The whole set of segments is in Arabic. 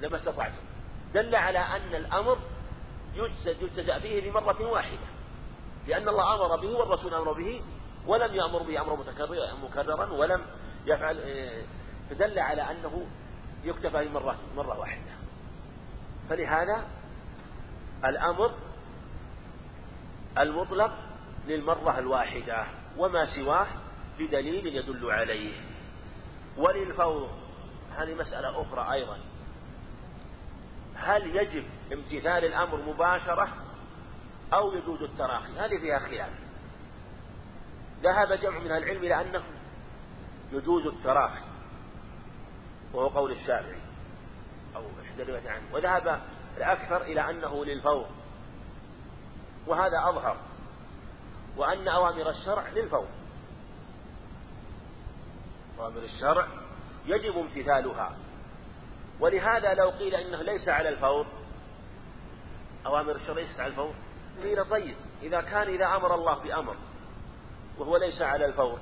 لما استطعتم. دل على أن الأمر يجزأ فيه بمرة واحدة. لأن الله أمر به والرسول أمر به ولم يأمر به أمرا مكررا ولم يفعل إيه، فدل على أنه يكتفى بمرة مرة واحدة. فلهذا الأمر المطلق للمرة الواحدة وما سواه بدليل يدل عليه. وللفور هذه مسألة أخرى أيضا. هل يجب امتثال الأمر مباشرة أو يجوز التراخي؟ هذه فيها خلاف ذهب جمع من العلم إلى أنه يجوز التراخي وهو قول الشافعي أو إحدى الروايات عنه. وذهب الأكثر إلى أنه للفور وهذا أظهر وأن أوامر الشرع للفور. أوامر الشرع يجب امتثالها. ولهذا لو قيل إنه ليس على الفور أوامر الشرع ليست على الفور قيل طيب إذا كان إذا أمر الله بأمر وهو ليس على الفور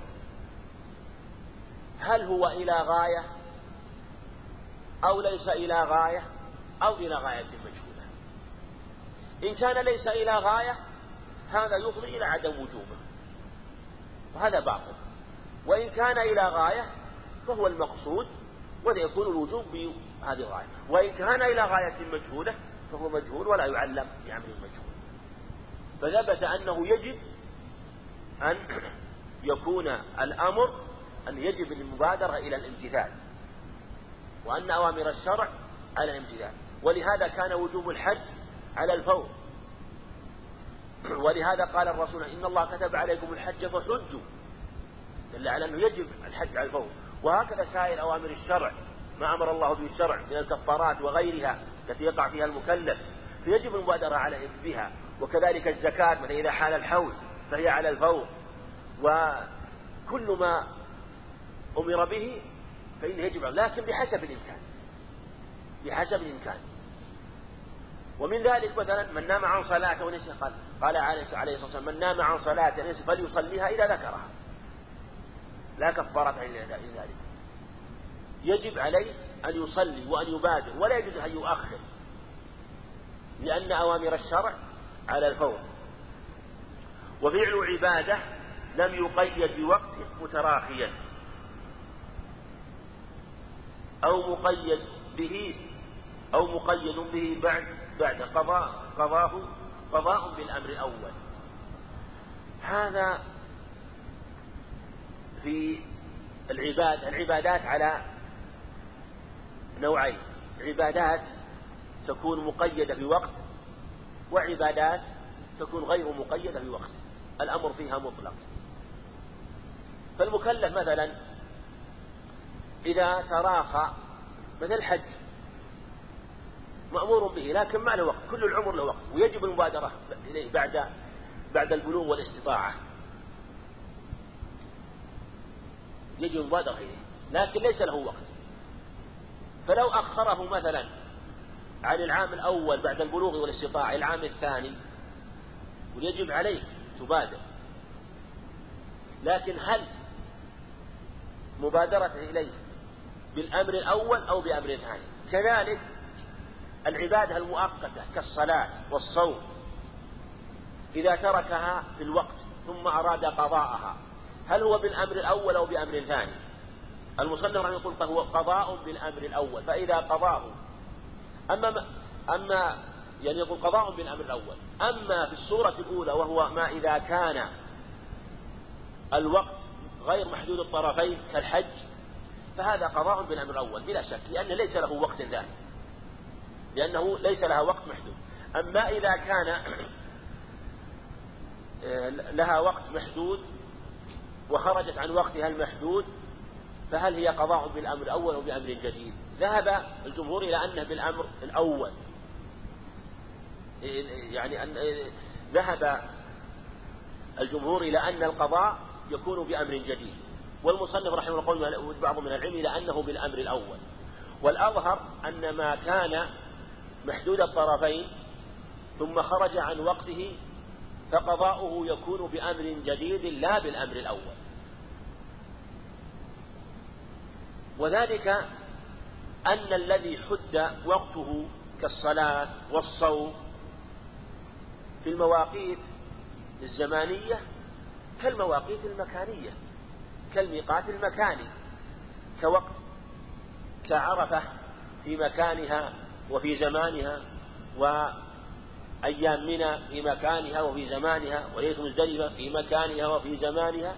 هل هو إلى غاية أو ليس إلى غاية أو إلى غاية مجهولة؟ إن كان ليس إلى غاية هذا يفضي إلى عدم وجوبه وهذا باطل. وإن كان إلى غاية فهو المقصود ويكون الوجوب بهذه الغاية. وإن كان إلى غاية مجهولة فهو مجهول ولا يعلم بعمل مجهول فثبت أنه يجب أن يكون الأمر أن يجب المبادرة إلى الامتثال وأن أوامر الشرع على الامتثال. ولهذا كان وجوب الحج على الفور. ولهذا قال الرسول إن الله كتب عليكم الحج فحجوا. دل على أنه يجب الحج على الفور. وهكذا سائر أوامر الشرع ما أمر الله به الشرع من الكفارات وغيرها التي يقع فيها المكلف فيجب المبادرة على بها وكذلك الزكاة مثلا إذا حال الحول فهي على الفور وكل ما أمر به فإنه يجب لكن بحسب الإمكان بحسب الإمكان. ومن ذلك مثلا من نام عن صلاة ونسي قال قال عليه الصلاة والسلام من نام عن صلاة ونسي فليصليها إذا ذكرها. لا كفارة إلا ذلك. يجب عليه أن يصلي وأن يبادر ولا يجوز أن يؤخر لأن أوامر الشرع على الفور. وفعل عبادة لم يقيد بوقت متراخيا. أو مقيد به أو مقيد به بعد بعد قضاء قضاه قضاء بالأمر الأول. هذا في العباد العبادات على نوعين. عبادات تكون مقيدة بوقت وعبادات تكون غير مقيدة بوقت. الأمر فيها مطلق. فالمكلف مثلا إذا تراخى مثل الحج مأمور به لكن ما له وقت كل العمر له وقت ويجب المبادرة إليه بعد بعد البلوغ والاستطاعة. يجب المبادرة إليه لكن ليس له وقت. فلو أخره مثلا عن العام الأول بعد البلوغ والاستطاعة العام الثاني ويجب عليك تبادر. لكن هل مبادرته إليه بالأمر الأول أو بأمر ثاني كذلك العبادة المؤقتة كالصلاة والصوم إذا تركها في الوقت ثم أراد قضاءها. هل هو بالأمر الأول أو بأمر ثاني المصنف رحمه يقول هو قضاء بالأمر الأول فإذا قضاه أما أما يعني يقول قضاء بالأمر الأول. أما في الصورة الأولى وهو ما إذا كان الوقت غير محدود الطرفين كالحج فهذا قضاء بالأمر الأول بلا شك لأن ليس له وقت ثاني لأنه ليس لها وقت محدود. أما إذا كان لها وقت محدود وخرجت عن وقتها المحدود فهل هي قضاء بالأمر الأول أو بأمر جديد؟ ذهب الجمهور إلى أنه بالأمر الأول. يعني أن ذهب الجمهور إلى أن القضاء يكون بأمر جديد. والمصنف رحمه الله قول بعض من العلم إلى أنه بالأمر الأول. والأظهر أن ما كان محدود الطرفين ثم خرج عن وقته فقضاؤه يكون بأمر جديد لا بالأمر الأول. وذلك أن الذي حد وقته كالصلاة والصوم في المواقيت الزمانية كالمواقيت المكانية كالميقات المكاني كوقت كعرفة في مكانها وفي زمانها وأيام منى في مكانها وفي زمانها وليلة مزدلفة في مكانها وفي زمانها.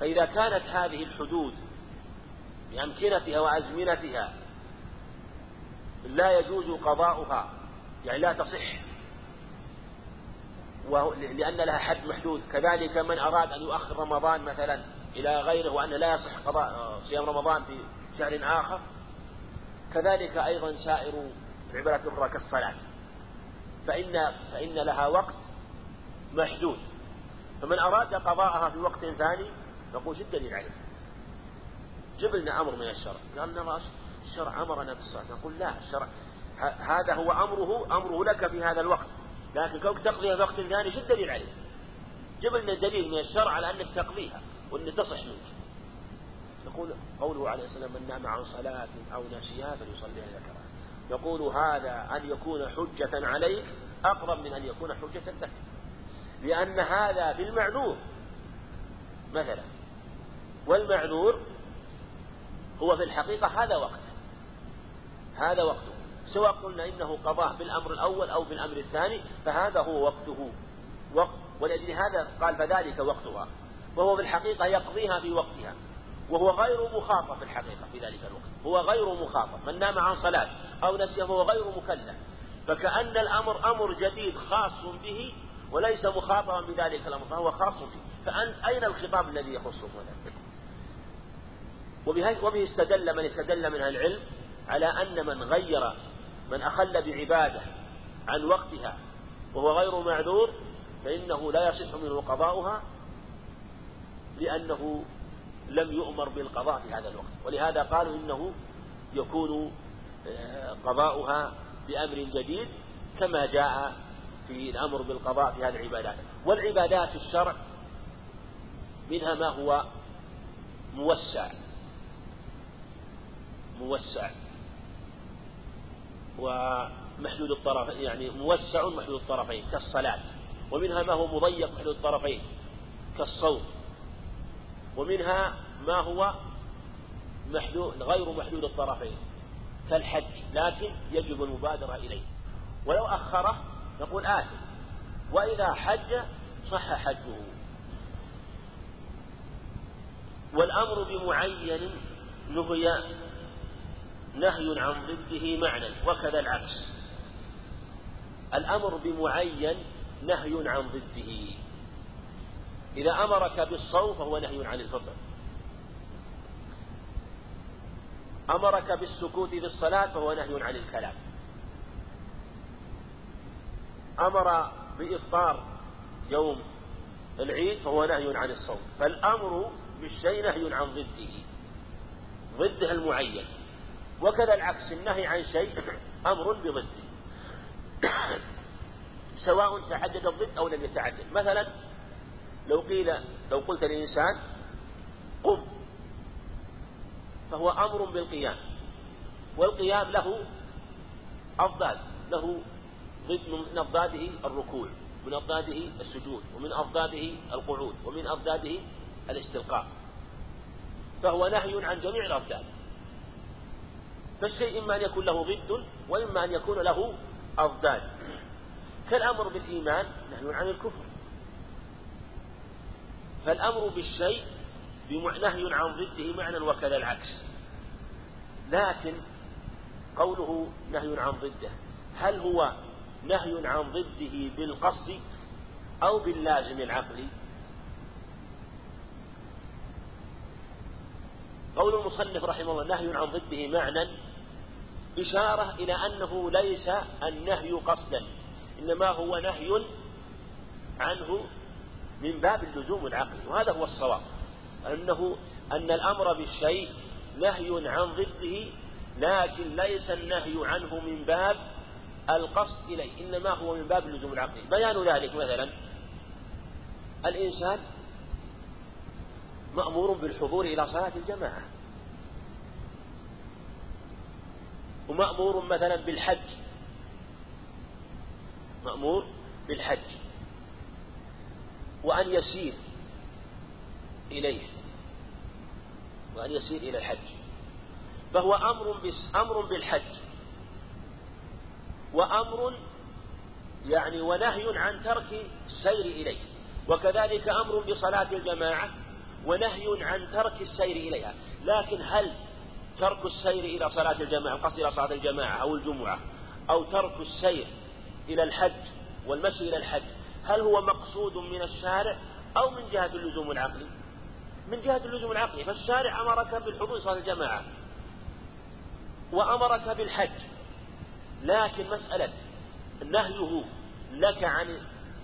فإذا كانت هذه الحدود بأمكنتها وأزمنتها لا يجوز قضاؤها يعني لا تصح. لأن لها حد محدود. كذلك من أراد أن يؤخر رمضان مثلا إلى غيره وأن لا يصح قضاء صيام رمضان في شهر آخر كذلك أيضا سائر العبادات الأخرى كالصلاة فإن فإن لها وقت محدود. فمن أراد قضاءها في وقت ثاني نقول شد دليل عليه جب لنا أمر من الشرع. قال الشرع أمرنا بالصلاة. نقول لا الشرع هذا هو أمره أمره لك في هذا الوقت. لكن كونك تقضيها في وقت ثاني شو الدليل عليه؟ جب لنا دليل من الشرع على أنك تقضيها وأن تصح منك. يقول قوله عليه السلام من نام عن صلاة أو نسيها فليصليها إذا كره يقول هذا أن يكون حجة عليك أقرب من أن يكون حجة لك. لأن هذا في المعذور مثلا والمعذور هو في الحقيقة هذا وقته هذا وقته. سواء قلنا إنه قضاه بالأمر الأول أو بالأمر الثاني فهذا هو وقته. وقت ولأجل هذا قال فذلك وقتها. وهو في الحقيقة يقضيها في وقتها. وهو غير مخاطب في الحقيقة في ذلك الوقت. هو غير مخاطب. من نام عن صلاة أو نسي فهو غير مكلف. فكأن الأمر أمر جديد خاص به وليس مخاطبا بذلك الأمر فهو خاص به. فأنت أين الخطاب الذي يخصه هنا وبه استدل من استدل من العلم على أن من غير من أخل بعبادة عن وقتها وهو غير معذور فإنه لا يصح منه قضاؤها لأنه لم يؤمر بالقضاء في هذا الوقت. ولهذا قالوا إنه يكون آه، قضاؤها بأمر جديد كما جاء في الأمر بالقضاء في هذه العبادات. والعبادات في الشرع منها ما هو موسع. موسع. ومحدود الطرف يعني موسع محدود الطرفين كالصلاة. ومنها ما هو مضيق محدود الطرفين كالصوم. ومنها ما هو محدود غير محدود الطرفين كالحج لكن يجب المبادرة إليه. ولو أخره نقول آثم وإذا حج صح حجه. والأمر بمعين نهي نهي عن ضده معنى وكذا العكس. الأمر بمعين نهي عن ضده. إذا أمرك بالصوم فهو نهي عن الفطر. أمرك بالسكوت في الصلاة فهو نهي عن الكلام. أمر بإفطار يوم العيد فهو نهي عن الصوم. فالأمر بالشيء نهي عن ضده. ضده المعين. وكذا العكس النهي عن شيء أمر بضده. سواء تعدد الضد أو لم يتعدد مثلا لو قيل لو قلت للإنسان قم فهو أمر بالقيام والقيام له أضداد له من أضداده الركوع من أضداده السجود ومن أضداده القعود ومن أضداده الاستلقاء. فهو نهي عن جميع الأضداد فالشيء إما أن يكون له ضد وإما أن يكون له أضداد كالأمر بالإيمان نهي عن الكفر. فالأمر بالشيء نهي عن ضده معنى وكذا العكس. لكن قوله نهي عن ضده هل هو نهي عن ضده بالقصد أو باللازم العقلي؟ قول المصنف رحمه الله نهي عن ضده معنى إشارة إلى أنه ليس النهي قصدا إنما هو نهي عنه من باب اللزوم العقلي وهذا هو الصواب. أنه أن الأمر بالشيء نهي عن ضده لكن ليس النهي عنه من باب القصد إليه إنما هو من باب اللزوم العقلي. بيان ذلك مثلا الإنسان مأمور بالحضور إلى صلاة الجماعة ومأمور مثلا بالحج مأمور بالحج. وأن يسير إليه وأن يسير إلى الحج. فهو أمر أمر بالحج وأمر يعني ونهي عن ترك السير إليه. وكذلك أمر بصلاة الجماعة ونهي عن ترك السير إليها. لكن هل ترك السير إلى صلاة الجماعة القصد إلى صلاة الجماعة أو الجمعة أو ترك السير إلى الحج والمشي إلى الحج هل هو مقصود من الشارع أو من جهة اللزوم العقلي؟ من جهة اللزوم العقلي فالشارع أمرك بالحضور صلاة الجماعة وأمرك بالحج لكن مسألة نهيه لك عن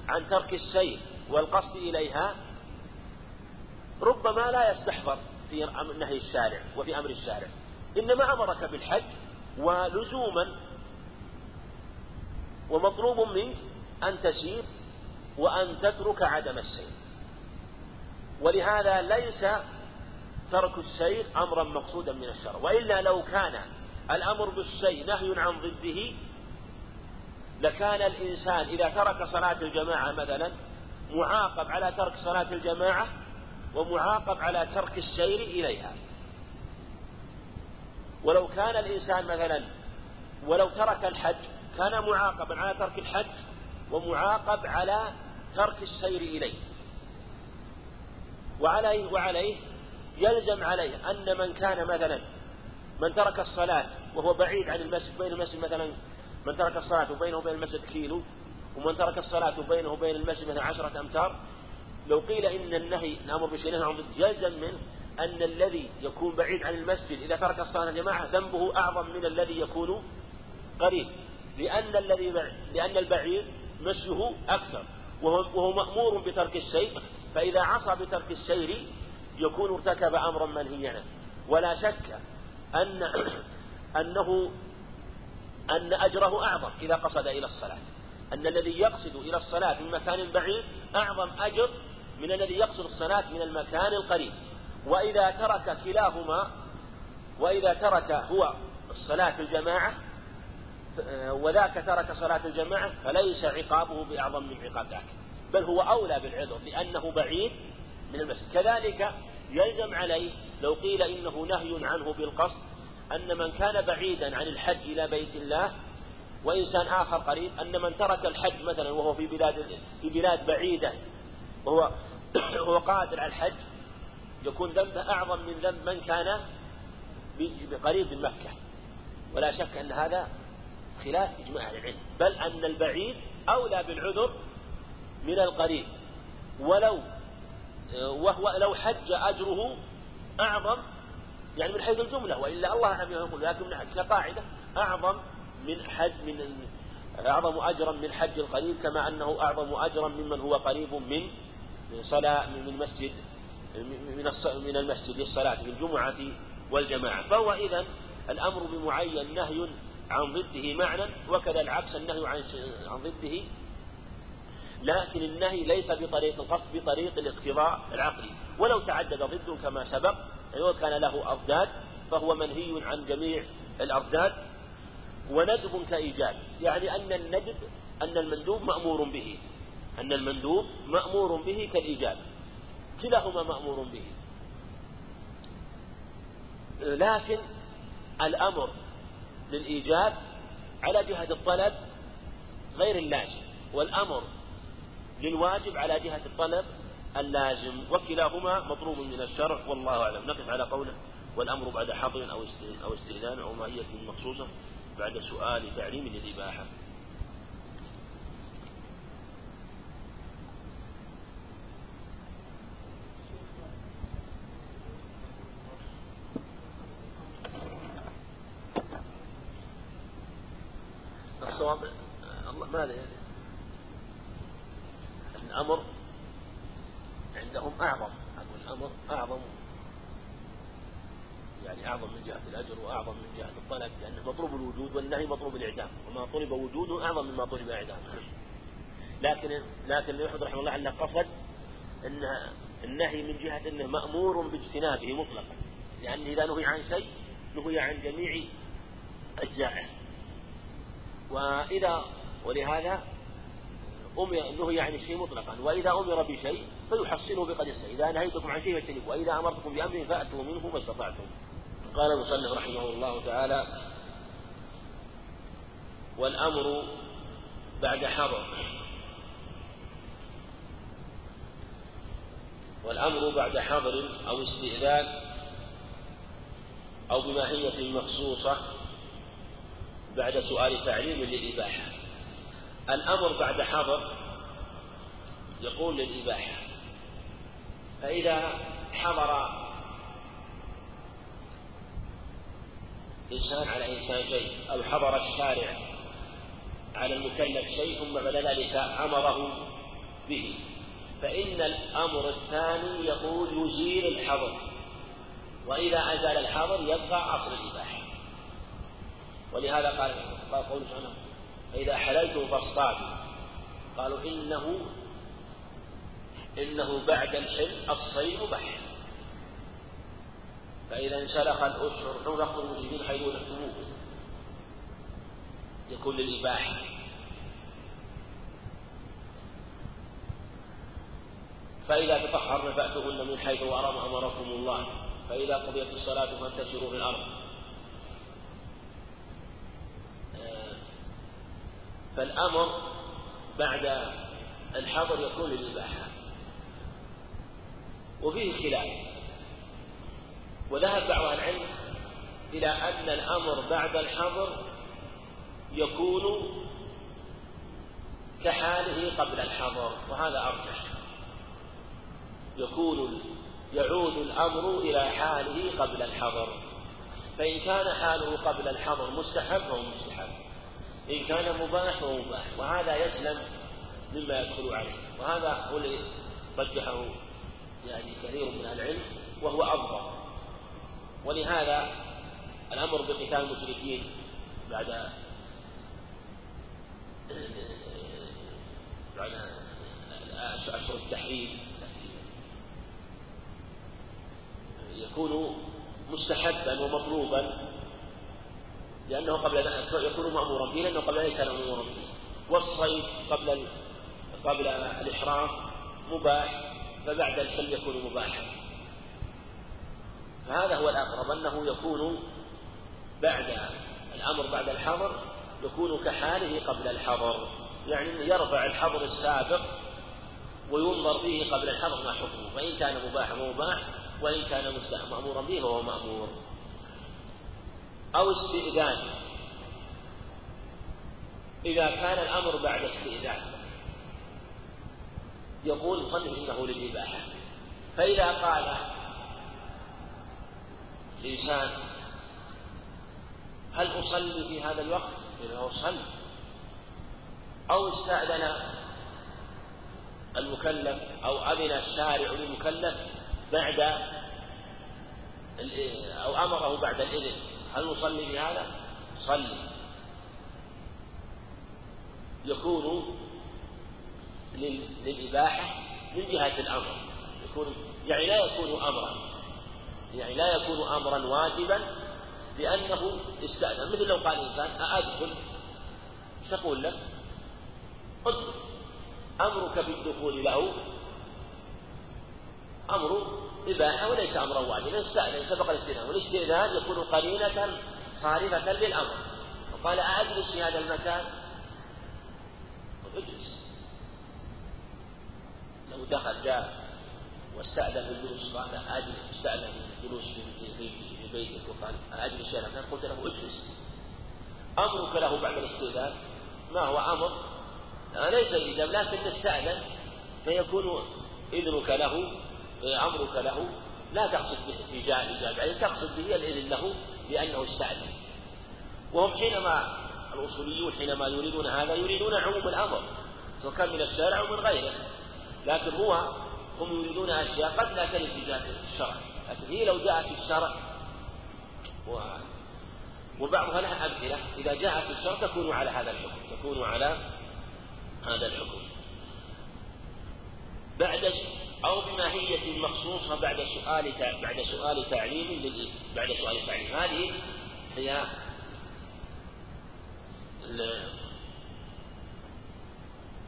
عن ترك السير والقصد إليها ربما لا يستحضر في نهي الشارع وفي أمر الشارع إنما أمرك بالحج ولزوما ومطلوب منك أن تسير وأن تترك عدم السير ولهذا ليس ترك السير أمرا مقصودا من الشرع. وإلا لو كان الأمر بالشيء نهي عن ضده لكان الإنسان إذا ترك صلاة الجماعة مثلا معاقب على ترك صلاة الجماعة ومعاقب على ترك السير إليها. ولو كان الإنسان مثلا ولو ترك الحج كان معاقبا على ترك الحج ومعاقب على ترك السير إليه. وعليه وعليه يلزم عليه أن من كان مثلا من ترك الصلاة وهو بعيد عن المسجد بين المسجد مثلا من ترك الصلاة وبينه وبين المسجد كيلو ومن ترك الصلاة وبينه وبين المسجد مثلا عشرة أمتار لو قيل إن النهي الأمر بشيء نهي عن يلزم منه أن الذي يكون بعيد عن المسجد إذا ترك الصلاة جماعة ذنبه أعظم من الذي يكون قريب. لأن الذي لأن البعيد مشيه أكثر. وهو, مأمور بترك الشيء فإذا عصى بترك السير يكون ارتكب أمرا منهيا. عنه ولا شك أن أنه أن أجره أعظم إذا قصد إلى الصلاة. أن الذي يقصد إلى الصلاة من مكان بعيد أعظم أجر من الذي يقصد الصلاة من المكان القريب. وإذا ترك كلاهما وإذا ترك هو الصلاة في الجماعة وذاك ترك صلاة الجماعة فليس عقابه بأعظم من عقاب ذاك. بل هو أولى بالعذر لأنه بعيد من المسجد. كذلك يلزم عليه لو قيل إنه نهي عنه بالقصد أن من كان بعيدا عن الحج إلى بيت الله وإنسان آخر قريب أن من ترك الحج مثلا وهو في بلاد في بلاد بعيدة وهو هو قادر على الحج يكون ذنبه أعظم من ذنب من كان قريب من مكة. ولا شك أن هذا خلاف إجماع العلم بل أن البعيد أولى بالعذر من القريب ولو وهو لو حج أجره أعظم يعني من حيث الجملة وإلا الله عم يقول لكن كقاعدة أعظم من حج من أعظم أجرا من حج القريب كما أنه أعظم أجرا ممن هو قريب من صلاة من مسجد من من المسجد للصلاة في الجمعة والجماعة. فهو إذا الأمر بمعين نهي عن ضده معنى وكذا العكس النهي عن عن ضده. لكن النهي ليس بطريق القصد بطريق الاقتضاء العقلي. ولو تعدد ضده كما سبق يعني وكان له أضداد فهو منهي عن جميع الأضداد. وندب كإيجاب يعني أن الندب أن المندوب مأمور به. أن المندوب مأمور به كالإيجاب كلاهما مأمور به. لكن الأمر للإيجاب على جهة الطلب غير اللازم والأمر للواجب على جهة الطلب اللازم وكلاهما مطلوب من الشرع والله أعلم. نقف على قوله والأمر بعد حظر أو استئذان أو ماهية مخصوصة بعد سؤال تعليم للإباحة الصواب الله ماذا يعني الأمر عندهم أعظم أقول الأمر أعظم يعني أعظم من جهة الأجر وأعظم من جهة الطلب لأنه مطلوب الوجود والنهي مطلوب الإعدام وما طلب وجوده أعظم مما طلب إعدام لكن يحمد رحمه الله أنه قصد أن النهي من جهة أنه مأمور باجتنابه مطلقا. لأن إذا نهي عن شيء نهي عن جميع الجائع وإذا ولهذا أمر نهي عن الشيء مطلقا. وإذا أمر بشيء فيحصله بقدر إذا نهيتكم عن شيء فاجتنبوه. وإذا أمرتكم بأمر فأتوا منه ما استطعتم. قال المصنف رحمه الله تعالى والأمر بعد حضر والأمر بعد حضر أو استئذان أو بماهية مخصوصة بعد سؤال تعليم للإباحة. الأمر بعد حضر يقول للإباحة. فإذا حضر إنسان على إنسان شيء أو حضر الشارع على المكلف شيء ثم بعد ذلك أمره به. فإن الأمر الثاني يقول يزيل الحظر. وإذا أزال الحظر يبقى أصل الإباحة. ولهذا قال قال قوله سبحانه فإذا حللتم فاصطادوا. قالوا إنه إنه بعد الحل الصيد مباح فإذا انسلخ الأشهر نفق المسلمين حيث نكتبوه يكون للإباحة فإذا تطهرن فأتوهن من حيث أمركم الله. فإذا قضيت الصلاة فانتشروا في الأرض. آه، فالأمر بعد الحظر يكون للإباحة. وفيه خلاف. وذهب بعض العلم إلى أن الأمر بعد الحظر يكون كحاله قبل الحظر وهذا أرجح. يكون يعود الأمر إلى حاله قبل الحظر فإن كان حاله قبل الحظر مستحب فهو مستحب. إن كان مباح فهو مباح. وهذا يسلم مما يدخل عليه. وهذا هو الذي رجحه يعني كثير من العلم وهو أفضل. ولهذا الأمر بقتال المشركين بعد بعد أشهر التحريم يكون مستحبا ومطلوبا لأنه قبل يكون مأمورا به لأنه قبل ذلك كان مأمورا. به والصيد قبل قبل الإحرام مباح فبعد الحل يكون مباحا. فهذا هو الأقرب أنه يكون بعد الأمر بعد الحظر يكون كحاله قبل الحظر يعني يرفع الحظر السابق وينظر فيه قبل الحظر ما حكمه. فإن كان مباحا ومباح وإن كان مأمورا به فهو مأمور. أو استئذان. إذا كان الأمر بعد استئذان. يقول صنف إنه للإباحة. فإذا قال الإنسان هل أصلي في هذا الوقت؟ إذا أصلي أو استأذن المكلف أو أذن الشارع للمكلف بعد أو أمره بعد الإذن هل نصلي بهذا؟ صلي. يكون للإباحة من جهة الأمر. يكون يعني لا يكون أمرا. يعني لا يكون أمرا واجبا لأنه استأذن مثل لو قال الإنسان أأدخل تقول له ادخل. أمرك بالدخول له أمر إباحة وليس أمرا واجبا استأذن سبق الاستئذان والاستئذان يكون قرينة صارفة للأمر. وقال أجلس في هذا المكان. أجلس. لو دخل جاء واستأذن الجلوس قال أجلس استأذن الجلوس في بيتك وقال أجلس يا مكان قلت له أجلس. أمرك له بعد الاستئذان. ما هو أمر؟ ليس إيجاب لكن استأذن فيكون إذنك له أمرك له لا تقصد به إيجاب يعني تقصد به الإذن له لأنه استأذن وهم حينما الأصوليون حينما يريدون هذا يريدون عموم الأمر سواء كان من الشارع أو من غيره. لكن هو هم يريدون أشياء قد لا ترد في جهة الشرع. لكن هي لو جاءت في الشرع و وبعضها لها أمثلة. إذا جاءت في الشرع تكون على هذا الحكم تكون على هذا الحكم. بعد أو بماهية مخصوصة بعد سؤال بعد سؤال تعليم بعد سؤال تعليم. هذه هي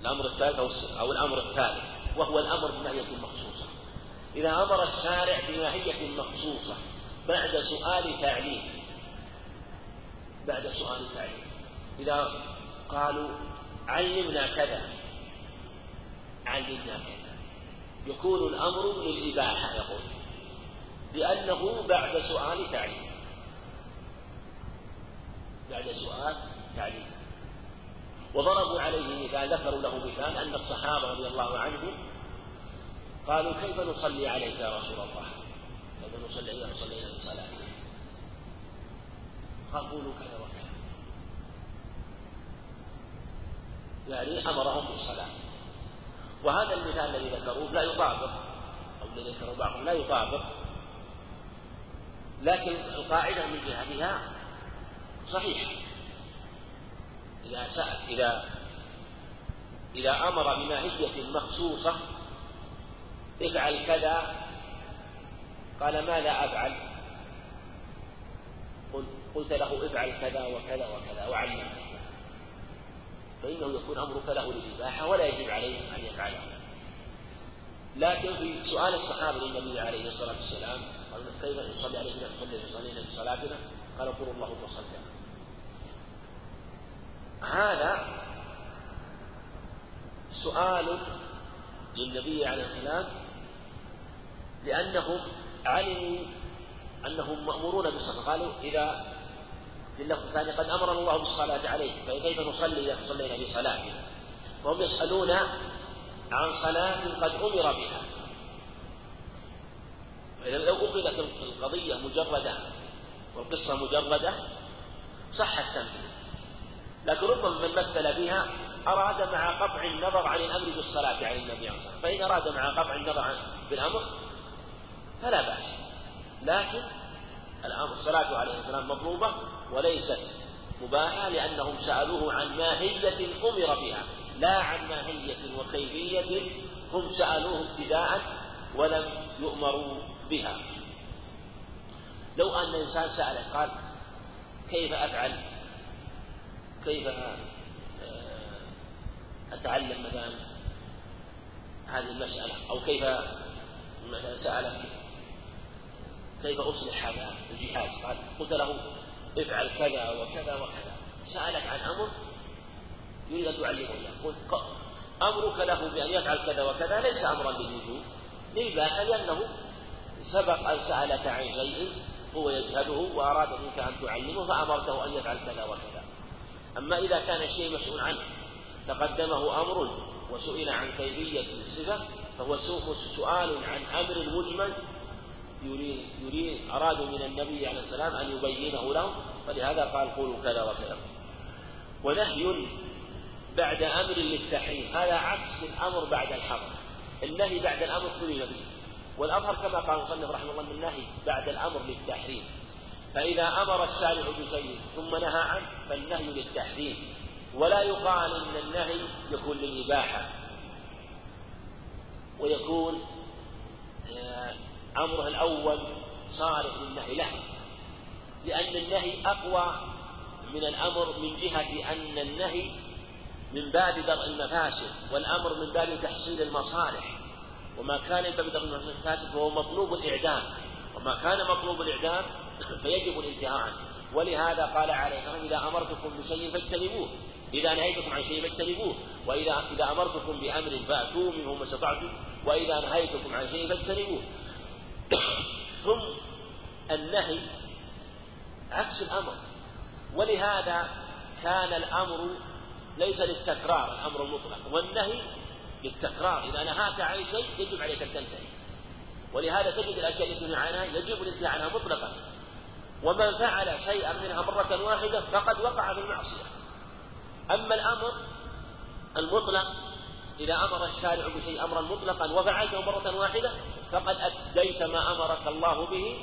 الأمر الثالث أو, أو الأمر الثالث وهو الأمر بماهية مخصوصة. إذا أمر الشارع بماهية مخصوصة بعد سؤال تعليم بعد سؤال تعليم. إذا قالوا علمنا كذا علمنا كذا. يكون الأمر للإباحة يقول. لأنه بعد سؤال تعليم. بعد سؤال تعليم. وضربوا عليه مثال ذكروا له مثال أن الصحابة رضي الله عنهم قالوا كيف نصلي عليك يا رسول الله؟ كيف نصلي إذا صلينا من صلاتنا قال كذا وكذا. يعني أمرهم بالصلاة. وهذا المثال الذي ذكروه لا يطابق أو الذي ذكره بعضهم لا يطابق. لكن القاعدة من جهتها صحيحة. إذا سأل إذا إذا أمر بماهية مخصوصة افعل كذا قال ما لا أفعل؟ قلت له افعل كذا وكذا وكذا وعلمك فإنه يكون أمرك له للإباحة ولا يجب عليه أن يفعله. لكن في سؤال الصحابة للنبي عليه الصلاة والسلام قال كيف نصلي عليه نصلي نصلي في صلاتنا؟ قال قل الله وصلى هذا سؤال للنبي عليه السلام لأنهم علموا أنهم مأمورون بالصلاة. قالوا إذا في اللفظ الثاني قد أمرنا الله بالصلاة عليه فكيف نصلي إذا صلينا بصلاتنا وهم يسألون عن صلاة قد أمر بها. فإذا لو أخذت القضية مجردة والقصة مجردة صح التنفيذ لكن ربما من مثل بها أراد مع قطع النظر عن الأمر بالصلاة على النبي عليه الصلاة فإن أراد مع قطع النظر بالأمر فلا بأس. لكن الأمر الصلاة عليه السلام مطلوبة وليست مباحة لأنهم سألوه عن ماهية أمر بها لا عن ماهية وكيفية هم سألوه ابتداء ولم يؤمروا بها. لو أن إنسان سأله قال كيف أفعل؟ كيف آه، أتعلم مثلا هذه المسألة؟ أو كيف مثلا سألك؟ كيف أصلح هذا الجهاز؟ قال قلت له افعل كذا وكذا وكذا. سألك عن أمر يريد أن تعلمه إياه قلت أمرك له بأن يفعل كذا وكذا ليس أمرا بالوجوب لماذا؟ لأنه سبق أن سألك عن شيء هو يجهله وأراد منك أن تعلمه فأمرته أن يفعل كذا وكذا. أما إذا كان الشيء مسؤول عنه تقدمه أمر وسئل عن كيفية الصفة فهو سؤال عن أمر مجمل يريد, يريد أرادوا من النبي عليه السلام أن يبينه لهم فلهذا قال قولوا كذا وكذا. ونهي بعد أمر للتحريم. هذا عكس الأمر بعد الحظر النهي بعد الأمر سلم به. والأظهر كما قال المصنف رحمه الله النهي بعد الأمر للتحريم. فإذا أمر الشارع بشيء ثم نهى عنه فالنهي للتحريم. ولا يقال إن النهي يكون للإباحة. ويكون آه، أمره الأول صارف للنهي له لأن النهي أقوى من الأمر من جهة أن النهي من باب درء المفاسد والأمر من باب تحصيل المصالح. وما كان من باب درء المفاسد فهو مطلوب الإعدام وما كان مطلوب الإعدام فيجب الانتهاء عنه ولهذا قال عليه الصلاة إذا أمرتكم بشيء فاجتنبوه إذا نهيتكم عن شيء فاجتنبوه وإذا إذا أمرتكم بأمر فأتوا منه ما استطعتم وإذا نهيتكم عن شيء فاجتنبوه. ثم النهي عكس الأمر. ولهذا كان الأمر ليس للتكرار الأمر المطلق والنهي للتكرار. إذا نهاك عن شيء يجب عليك أن تنتهي. ولهذا تجد الأشياء التي تنهى عنها يجب الانتهاء عنها مطلقا. ومن فعل شيئا منها مرة واحدة فقد وقع في المعصية. أما الأمر المطلق إذا أمر الشارع بشيء أمرا مطلقا وفعلته مرة واحدة فقد أديت ما أمرك الله به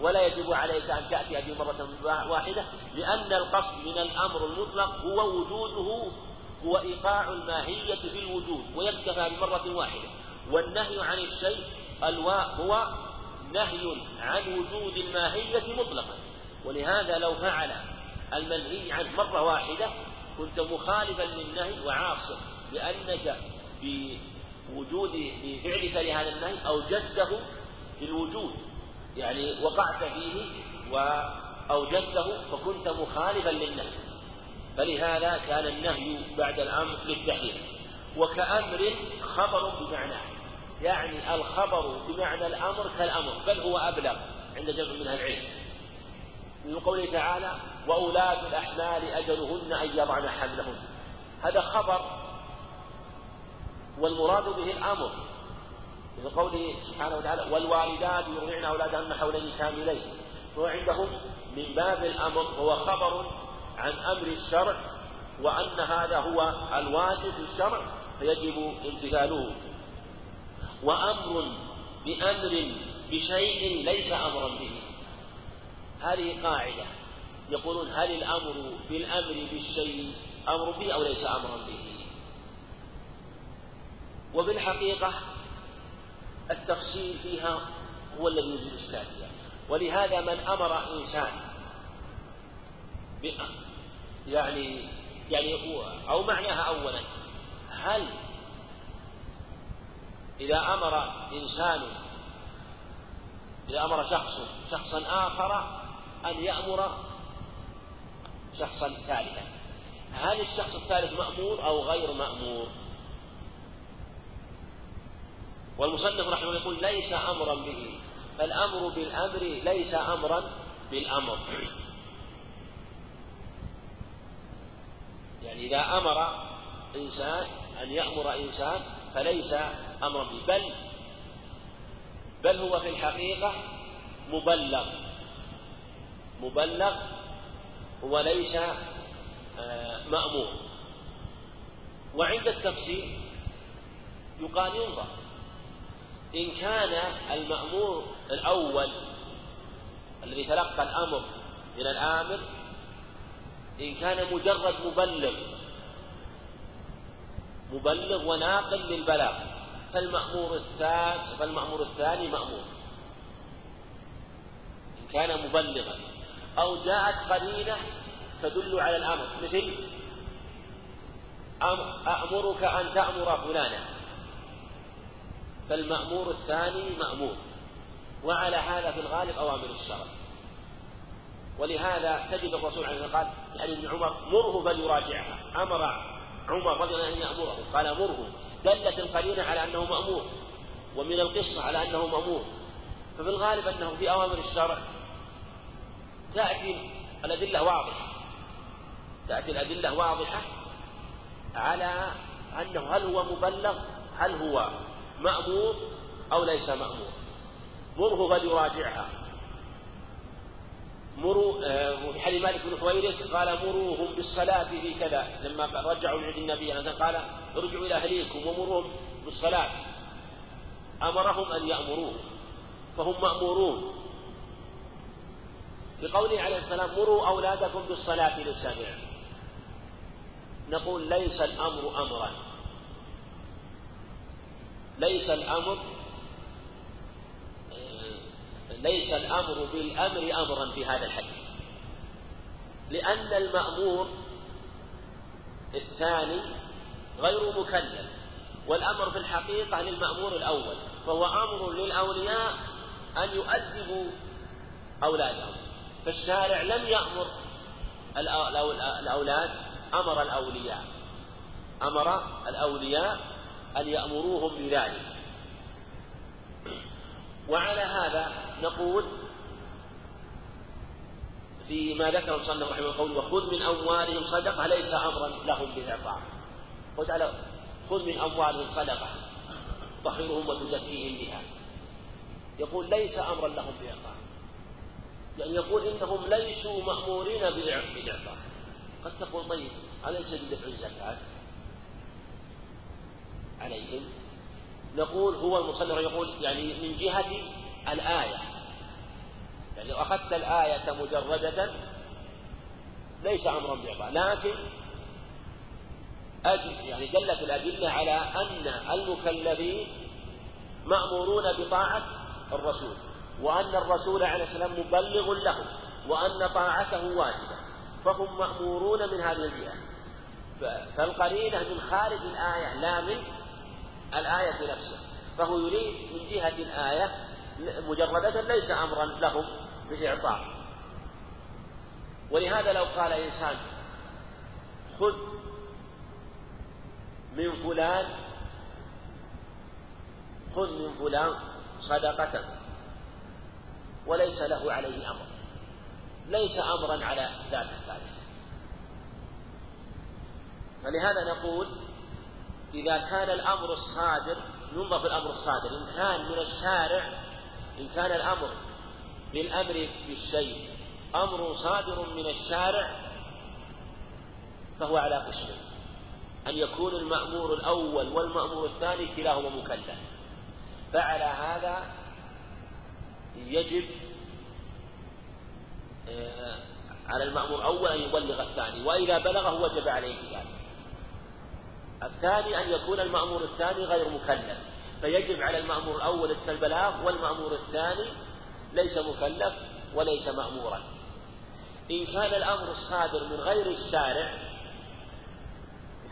ولا يجب عليك أن تأتي به مرة واحدة لأن القصد من الأمر المطلق هو وجوده هو إيقاع الماهية في الوجود ويكتفى بمرة واحدة. والنهي عن الشيء الواء هو نهي عن وجود الماهية مطلقا. ولهذا لو فعل المنهي عنه مرة واحدة كنت مخالفا للنهي وعاصر لأنك بوجود بفعلك لهذا النهي أوجدته للوجود يعني وقعت فيه وأوجدته فكنت مخالفا للنهي. فلهذا كان النهي بعد الأمر للتحريم. وكأمر خبر بمعناه يعني الخبر بمعنى الأمر كالأمر بل هو أبلغ عند جمع من العلم. من قوله تعالى وأولاة الأحمال أجلهن أن يضعن حملهن. هذا خبر والمراد به الأمر من قوله سبحانه وتعالى والوالدات يرضعن أولادهن حولين كاملين هو عندهم من باب الأمر هو خبر عن أمر الشرع وأن هذا هو الواجب في الشرع فيجب امتثاله. وأمر بأمر بشيء ليس أمرا به. هذه قاعدة. يقولون هل الأمر بالأمر بالشيء أمر به أو ليس أمرا به؟ وبالحقيقة التفصيل فيها هو الذي يزيد الإشكالية ولهذا من أمر إنسان يعني يعني أو معناها أولا هل إذا أمر إنسان إذا أمر شخص شخصا آخر أن يأمر شخصا ثالثا؟ هل الشخص الثالث مأمور أو غير مأمور؟ والمصنف رحمه الله يقول ليس أمرا به. فالأمر بالأمر ليس أمرا بالأمر. يعني إذا أمر إنسان أن يأمر إنسان فليس أمرا به. بل بل هو في الحقيقة مبلغ. مبلغ وليس آه، مأمور. وعند التفسير يقال ينظر. إن كان المأمور الأول الذي تلقى الأمر من الآمر إن كان مجرد مبلغ مبلغ وناقل للبلاغ فالمأمور الثاني فالمأمور الثاني مأمور. إن كان مبلغا. أو جاءت قرينة تدل على الأمر مثل أأمرك أن تأمر فلانا. فالمأمور الثاني مأمور وعلى هذا في الغالب أوامر الشرع. ولهذا تجد الرسول عليه الصلاة والسلام قال يعني ابن عمر مره فليراجعها أمر عمر رضي الله عنه أن يأمره. قال مره. دلت القرينة على أنه مأمور ومن القصة على أنه مأمور. ففي الغالب أنه في أوامر الشرع تأتي الأدلة واضحة. تأتي الأدلة واضحة على أنه هل هو مبلغ هل هو مأمور أو ليس مأمور. مره فليراجعها مروا في حديث مالك بن خويرث قال مروهم بالصلاة في كذا. لما رجعوا من عند النبي قال ارجعوا إلى أهليكم ومروهم بالصلاة. أمرهم أن يأمروه فهم مأمورون. في قوله عليه السلام مروا أولادكم بالصلاة للسابع نقول ليس الأمر أمرا. ليس الأمر ليس الأمر بالأمر أمرا في هذا الحديث. لأن المأمور الثاني غير مكلف والأمر في الحقيقة للمأمور الأول فهو أمر للأولياء أن يؤدبوا أولادهم. فالشارع لم يأمر الأولاد أمر الأولياء أمر الأولياء أن يأمروهم بذلك. وعلى هذا نقول فيما ذكر المصنف رحمه الله قول وخذ من أموالهم صدقة ليس أمرا لهم بالإعطاء قلت على خذ من أموالهم صدقة طهرهم وتزكيهم بها. يقول ليس أمرا لهم بإعطاء يعني يقول إنهم ليسوا مأمورين بالإعطاء قد تقول طيب أليس بدفع الزكاة؟ عليهم. نقول هو المصنف يقول يعني من جهة الآية. يعني لو أخذت الآية مجردة ليس أمرا بإعطاء لكن أجل يعني دلت الأدلة على أن المكلفين مأمورون بطاعة الرسول وأن الرسول عليه السلام مبلغ لهم وأن طاعته واجبة. فهم مأمورون من هذه الجهة. فالقرينة من خارج الآية لا من الآية نفسها فهو يريد من جهة الآية مجردة ليس أمرا لهم بالإعطاء ولهذا لو قال إنسان خذ من فلان خذ من فلان صدقة. وليس له عليه أمر. ليس أمرا على ذات الثالث. فلهذا نقول إذا كان الأمر الصادر ينظر في الأمر الصادر. إن كان من الشارع إن كان الأمر بالأمر بالشيء. أمر صادر من الشارع فهو على قسمين أن يكون المأمور الأول والمأمور الثاني كلاهما مكلف. فعلى هذا يجب آه، على المأمور الأول أن يبلغ الثاني. وإذا بلغه وجب عليه ذلك الثاني أن يكون المأمور الثاني غير مكلف فيجب على المأمور الأول البلاغ والمأمور الثاني ليس مكلف وليس مأمورا. إن كان الأمر الصادر من غير الشارع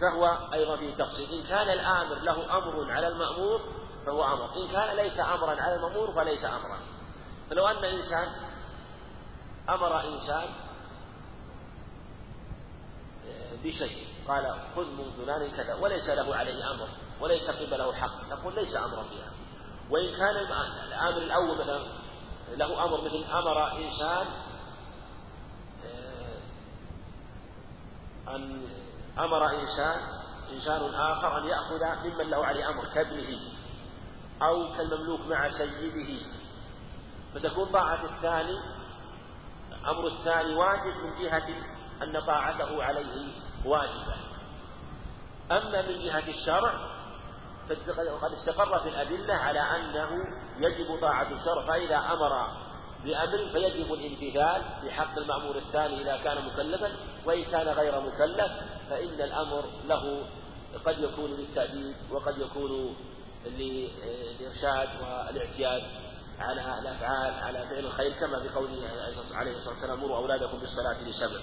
فهو أيضا فيه تفصيل إن كان الآمر له أمر على المأمور فهو أمر. إن كان ليس أمرا على المأمور فليس أمرا. فلو أن إنسان أمر إنسان بشيء. قال خذ من فلان كذا وليس له عليه أمر وليس قبله حق. نقول ليس أمرا بها وإن كان الآمر الأول مثلا له أمر مثل أمر إنسان آه، أن أمر إنسان إنسان آخر أن يأخذ ممن له عليه أمر كابنه أو كالمملوك مع سيده. فتكون طاعة الثاني أمر الثاني واجب من جهة أن طاعته عليه واجبة. أما من جهة الشرع فقد استقر في الأدلة على أنه يجب طاعة الشرع فإذا أمر بأمر فيجب الامتثال بحق المأمور الثاني إذا كان مكلفا وإن كان غير مكلف فإن الأمر له قد يكون للتأديب وقد يكون للإرشاد والاعتياد على الأفعال على فعل الخير كما في قوله عليه الصلاة والسلام مروا أولادكم بالصلاة لسبع.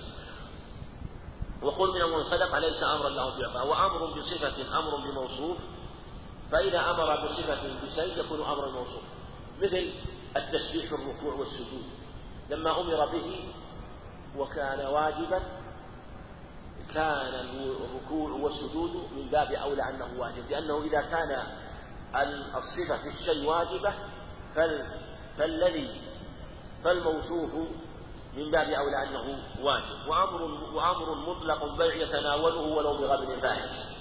وقل من صدق ليس أمرا له وأمر بصفة أمر بموصوف. فإذا أمر بصفة بشيء يكون أمرا موصوف. مثل التسبيح في الركوع والسجود. لما أمر به وكان واجبا كان الركوع والسجود من باب أولى أنه واجب. لأنه إذا كان الصفة في الشيء واجبة فالذي فالموصوف من باب أولى أنه واجب وأمر وأمر مطلق بيع يتناوله ولو بغبن فاحش.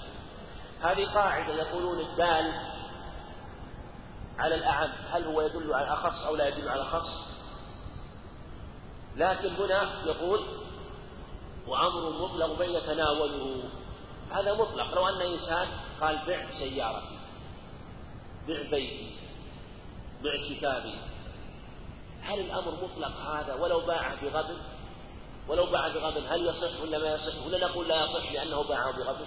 هذه قاعدة يقولون الدال على الأعم هل هو يدل على الأخص أو لا يدل على الأخص؟ لكن هنا يقول وأمر مطلق بيع يتناوله. هذا مطلق لو أن إنسان قال بع سيارتي بع بيتي بع كتابي هل الأمر مطلق هذا ولو باعه بغبن ولو باع بغبن هل يصح ولا ما يصح؟ ولا نقول لا يصح لأنه باعه بغبن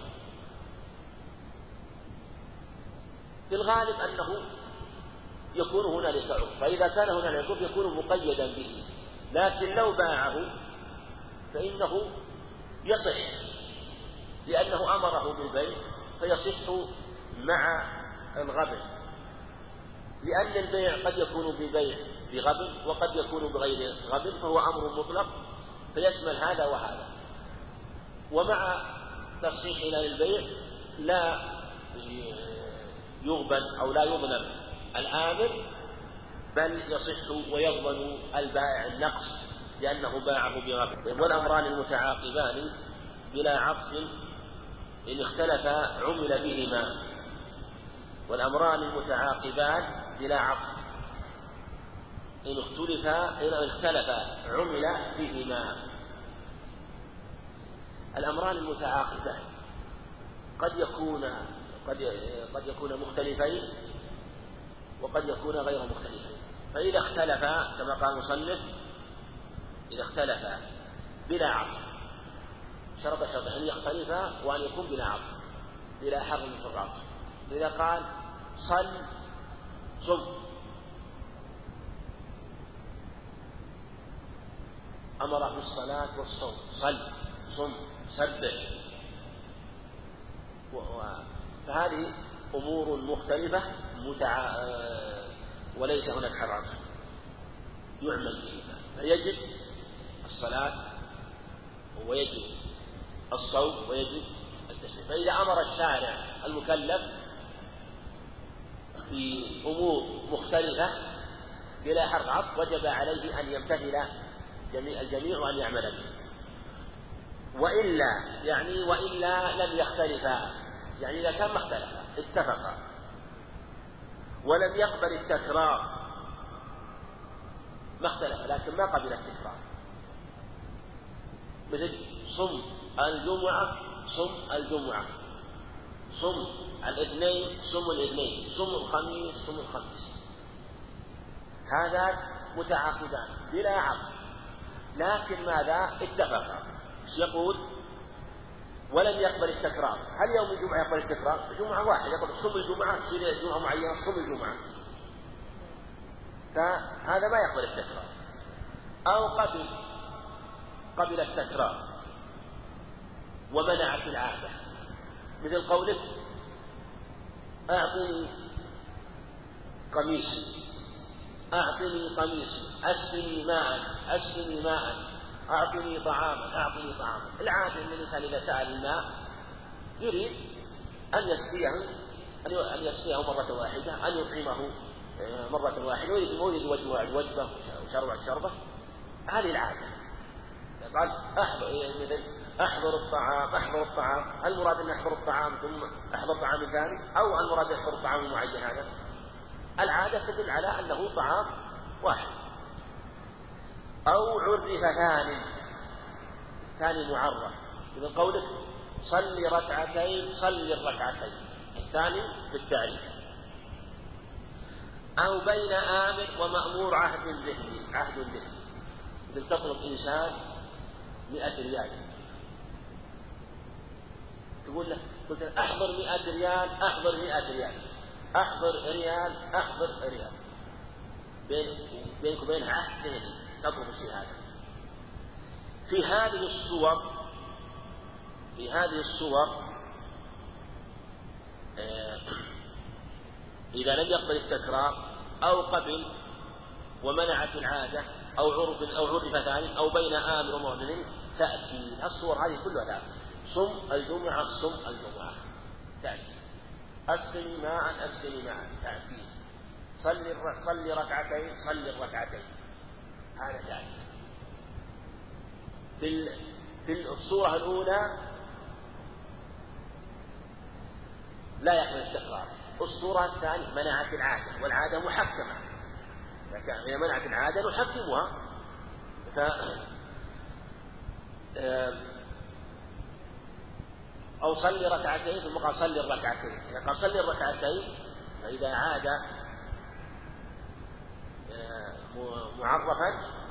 في الغالب أنه يكون هنالك عرف فإذا كان هنالك عرف يكون مقيدا به لكن لو باعه فإنه يصح لأنه أمره بالبيع فيصح مع الغبن لأن البيع قد يكون ببيع. بغبن وقد يكون بغير غبن فهو أمر مطلق فيشمل هذا وهذا. ومع تصحيحنا للبيع لا يغبن أو لا يظلم الآمر بل يصح ويضمن البائع النقص لأنه باعه بغبن والأمران المتعاقبان بلا عطف إن اختلفا عمل بهما. والأمران المتعاقبان بلا عطف. إن اختلفا إن اختلفا عمل بهما. الأمران المتعاقبان قد يكون قد قد يكون مختلفين وقد يكون غير مختلفين. فإذا اختلفا كما قال المصنف إذا اختلفا بلا عطف. شرط شرط أن يختلفا وأن يكون بلا عطف بلا حرم في العطف. إذا قال صل صم. أمر بالصلاة والصوم. صل صم سبح. فهذه أمور مختلفة متع... وليس هناك حرام يعمل فيها فيجب الصلاة ويجب الصوم ويجب التشريع فإذا أمر الشارع المكلف في أمور مختلفة بلا حرف عطف وجب عليه أن يمتثل جميع الجميع وأن يعمل به وإلا يعني وإلا لم يختلفا يعني إذا كان ما اختلفا اتفقا ولم يقبل التكرار ما اختلف لكن ما قبل التكرار. مثل صم الجمعة صم الجمعة. صم الاثنين صم الاثنين. صم الخميس صم الخميس. هذا متعاقدان بلا عقد. لكن ماذا؟ اتفقا يقول ولم يقبل التكرار. هل يوم الجمعة يقبل التكرار؟ جمعة واحدة. يقول صم الجمعة تصير جمعة معينة صم الجمعة. فهذا ما يقبل التكرار. أو قبل قبل التكرار. ومنعت العادة. مثل قولك أعطني قميصي أعطني قميصي أسقني ماء أسقني ماء أعطني طعاما أعطني طعاما العادة أن الإنسان إذا سأل الماء يريد أن يسقيه أن يسقيه مرة واحدة أن يطعمه آه، مرة واحدة ويريد وجبة وجبة وشربة شربة هذه العادة. قال أحضر مثل أحضر الطعام أحضر الطعام. هل المراد أن أحضر الطعام ثم أحضر طعام ثاني أو المراد يحضر الطعام المعين هذا؟ العادة تدل على أنه طعام واحد. أو عرف ثاني ثاني معرف. مثل قولك صلي ركعتين صلي الركعتين. الثاني بالتعريف. أو بين آمر ومأمور عهد ذهني عهد ذهني. مثل تطلب إنسان مئة ريال. تقول له قلت له أحضر مئة ريال أحضر مئة ريال. أحضر ريال أحضر ريال. بين بينك وبين عهد ذهني تطلب هذا في هذه الصور في هذه الصور آه، إذا لم يقبل التكرار أو قبل ومنعت العادة أو عرف أو عرف ثاني أو بين آمر ومؤمن تأتي. الصور هذه كلها تأتي صم الجمعة صم الجمعة. تأتي. أسقني ماء أسقني ماء. تأتي صلي صلي ركعتين صلي الركعتين. هذا تأتي في في الصورة الأولى لا يقبل التكرار. الصورة الثانية منعت العادة والعادة محكمة. إذا منعت العادة نحكمها. ف أو صلي ركعتين ثم قال صلي الركعتين. إذا قال صلي الركعتين فإذا عاد آه، معرفا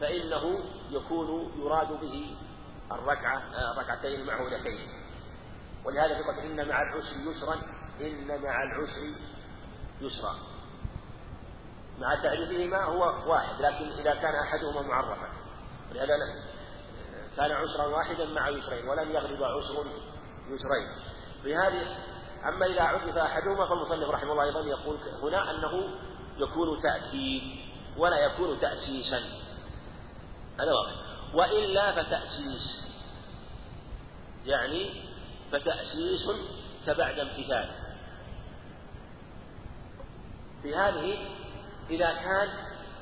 فإنه يكون يراد به الركعة آه، الركعتين المعهودتين. ولهذا قال إن مع العسر يسرا إن مع العسر يسرا. مع تعريفهما هو واحد لكن إذا كان أحدهما معرفا. ولهذا كان عسرا واحدا مع يسرين ولم يغلب عسر يسرين. في هذه أما إذا عرف أحدهما فالمصنف رحمه الله أيضا يقول هنا أنه يكون تأكيد ولا يكون تأسيسا. هذا واضح. وإلا فتأسيس. يعني فتأسيس كبعد امتثال. في هذه إذا كان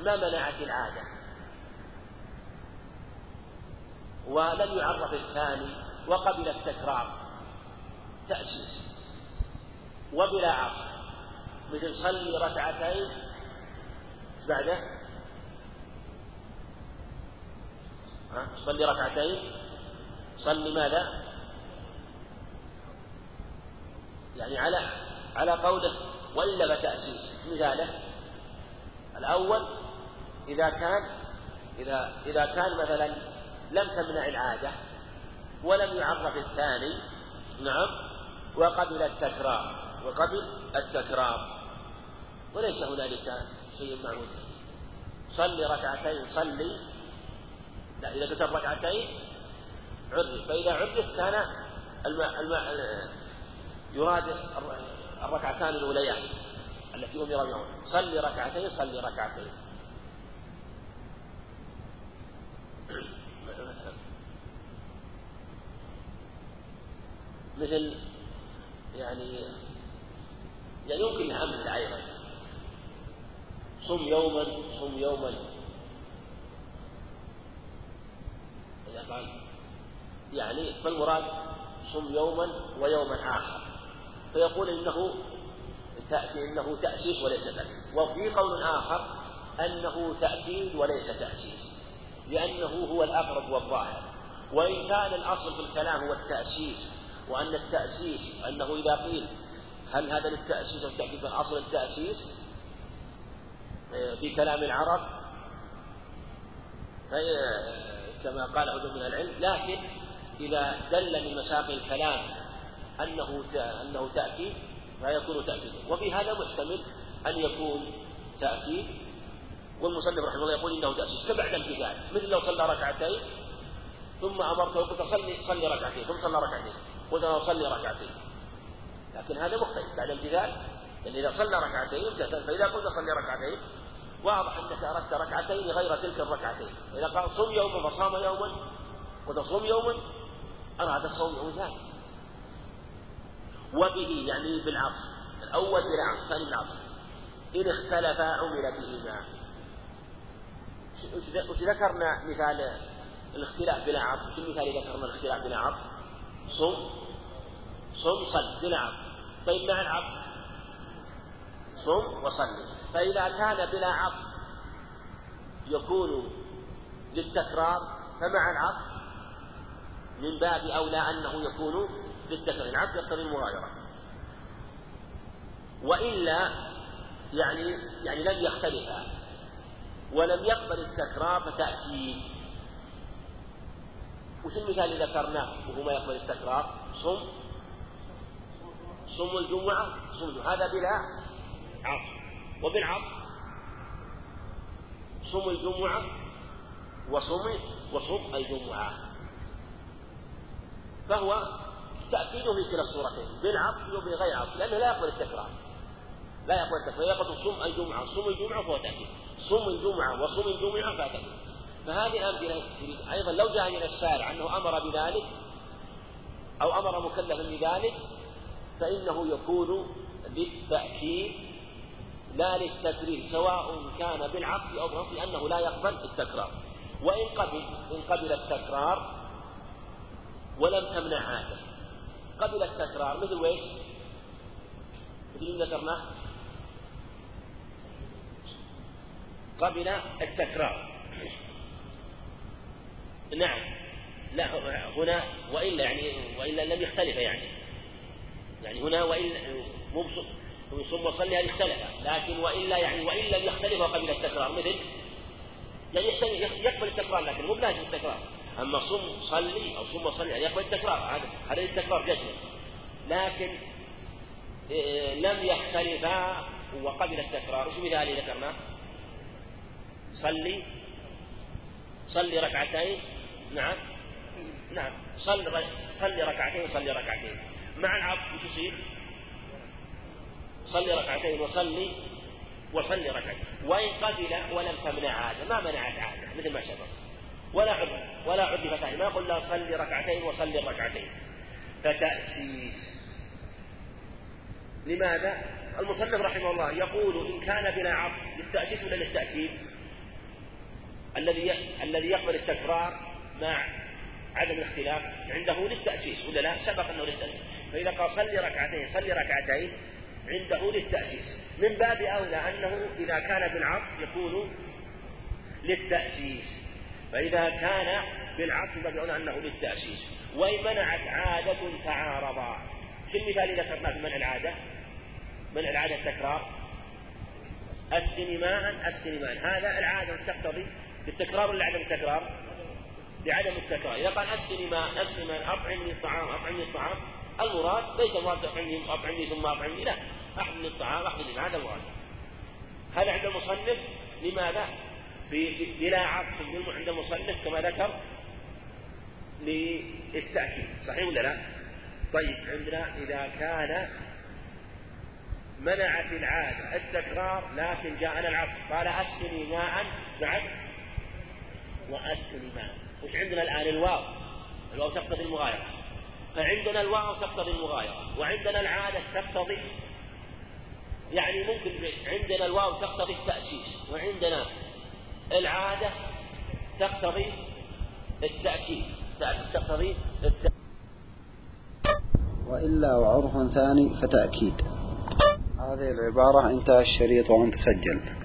ما منعت العادة. ولم يعرف الثاني وقبل التكرار. تأسيس. وبلا عطف مثل صلي ركعتين بعده ها؟ صلي ركعتين. صلي ماذا؟ يعني على على قوله وإلا فتأسيس مثاله. الأول إذا كان إذا إذا كان مثلا لم تمنع العادة ولم يعرف الثاني نعم وقبل التكرار وقبل التكرار. وليس هنالك شيء معروف. صلي ركعتين صلي. لا إذا قلت ركعتين عرف. فإذا عرف كان الماء الماء يراد الركعتان الأوليان التي أمر بهما صلي ركعتين صلي ركعتين. مثل يعني يعني يمكن أمثلة أيضا. صم يوما صم يوما. إذا قال يعني فالمراد صم يوما ويوما آخر. فيقول إنه إنه تأسيس وليس تأكيد وفي قول آخر أنه تأكيد وليس تأسيس لأنه هو الأقرب والظاهر. وإن كان الأصل في الكلام هو التأسيس وأن التأسيس أنه إذا قيل هل هذا للتأسيس أو التأكيد فالأصل التأسيس؟ آه، في كلام العرب كما قال عدو من العلم لكن إذا دل من مساق الكلام أنه أنه تأكيد فيكون تأكيدا وفي هذا محتمل أن يكون تأكيد. والمصنف رحمه الله يقول إنه تأسيس كبعد امتثال مثل لو صلى ركعتين ثم أمرته وقلت صلي صلي ركعتين ثم صلى ركعتين. قلت له صلي ركعتين. لكن هذا مختلف. بعد امتثال لأن إذا صلى ركعتين امتثل فإذا قلت صلي ركعتين واضح أنك أردت ركعتين غير تلك الركعتين. إذا قال صم يوما فصام يوما وتصوم يوما أراد الصوم يوم ثاني. وبه يعني بالعطف. الأول بالعطف الثاني بالعطف. إن اختلفا عمل بهما. وش ذكرنا مثال الاختلاف بلا عطف في مثال ذكرنا الاختلاف بلا عطف صم صم صل بلا عطف طيب مع العطف؟ صم وصل فإذا كان بلا عطف يكون للتكرار فمع العطف من باب أولى أنه يكون للتكرار. العطف يقتضي المغايرة وإلا يعني يعني لم يختلفا. ولم يقبل التكرار فتأتي وش المثال اللي ذكرناه؟ وهو ما يقبل التكرار صم. صم الجمعة. صم الجمعة. هذا بلا عطف. وبالعطف. صم الجمعة وصم وصم الجمعة. فهو تأكيده في كلا الصورتين. بالعطف وبغير عطف. لأنه لا يقبل التكرار لا يقبل التكرار يقبل صم الجمعة صم الجمعة فهو تأكيد. صم الجمعة وصم الجمعة فهو تأكيد. فهذه الأمثلة أيضا لو جاء من الشارع أنه أمر بذلك أو أمر مكلفا بذلك فإنه يكون للتأكيد لا للتكرير سواء كان بالعطف أو بالعطف لأنه لا يقبل التكرار. وإن قبل إن قبل التكرار ولم تمنع هذا قبل التكرار مثل ويش؟ مثل ما ذكرناه؟ قبل التكرار. نعم. لا هنا وإلا يعني وإلا لم يختلف يعني. يعني هنا وإلا مو ثم صلي هذه اختلف. لكن وإلا يعني وإن لم يختلف قبل التكرار مثل يعني يقبل التكرار لكن مو بلازم التكرار. أما صم صلي أو صم صلي يعني يقبل التكرار هذا هذا التكرار جزم. لكن إيه، لم يختلفا وقبل التكرار. وش مثال ذكرناه؟ صلي صلي ركعتين نعم. نعم. صل صلي ركعتين صلي ركعتين. مع العطف وش يصير؟ صلي ركعتين وصلي وصلي ركعتين. وإن قبل ولم تمنع عادة ما منعت عادة مثل ما سبق. ولا عذر ولا فتح ما قلنا صلي ركعتين وصلي ركعتين. فتأسيس. لماذا؟ المصنف رحمه الله يقول إن كان بلا عطف للتأسيس ولا للتأكيد؟ الذي الذي يقبل التكرار مع عدم الاختلاف عنده للتأسيس ولا لا؟ سبق أنه للتأسيس. فإذا قال صلي ركعتين صلي ركعتين عنده للتأسيس. من باب أولى أنه إذا كان بالعطف يكون للتأسيس. فإذا كان بالعطف أولى أنه للتأسيس. وإن منعت عادة تعارضا. في المثال اللي ذكرناه؟ في منع العادة. منع العادة التكرار. أسقني ماء أسقني ماء. هذا العادة تقتضي بالتكرار ولا عدم التكرار؟ بعدم التكرار. إذا قال أسقني ماء أسقني ماء أطعمني الطعام أطعمني الطعام. المراد ليس المراد أطعمني أطعمني ثم أطعمني لا. أحمل الطعام أحمل هذا المراد هذا عند المصنف. لماذا؟ بلا عطف عند المصنف كما ذكر للتأكيد. صحيح ولا لا؟ طيب عندنا إذا كان منعت العادة التكرار لكن جاءنا العطف قال أسقني ماء بعد وأسقني ماء. وش عندنا الآن الواو الواو تقتضي المغايرة. فعندنا الواو تقتضي المغايرة وعندنا العادة تقتضي. يعني ممكن عندنا الواو تقتضي التأسيس وعندنا العادة تقتضي التأكيد تقتضي التأكيد وإلا وعرف ثاني فتأكيد. هذه العبارة إنتهى الشريط وأنت سجل.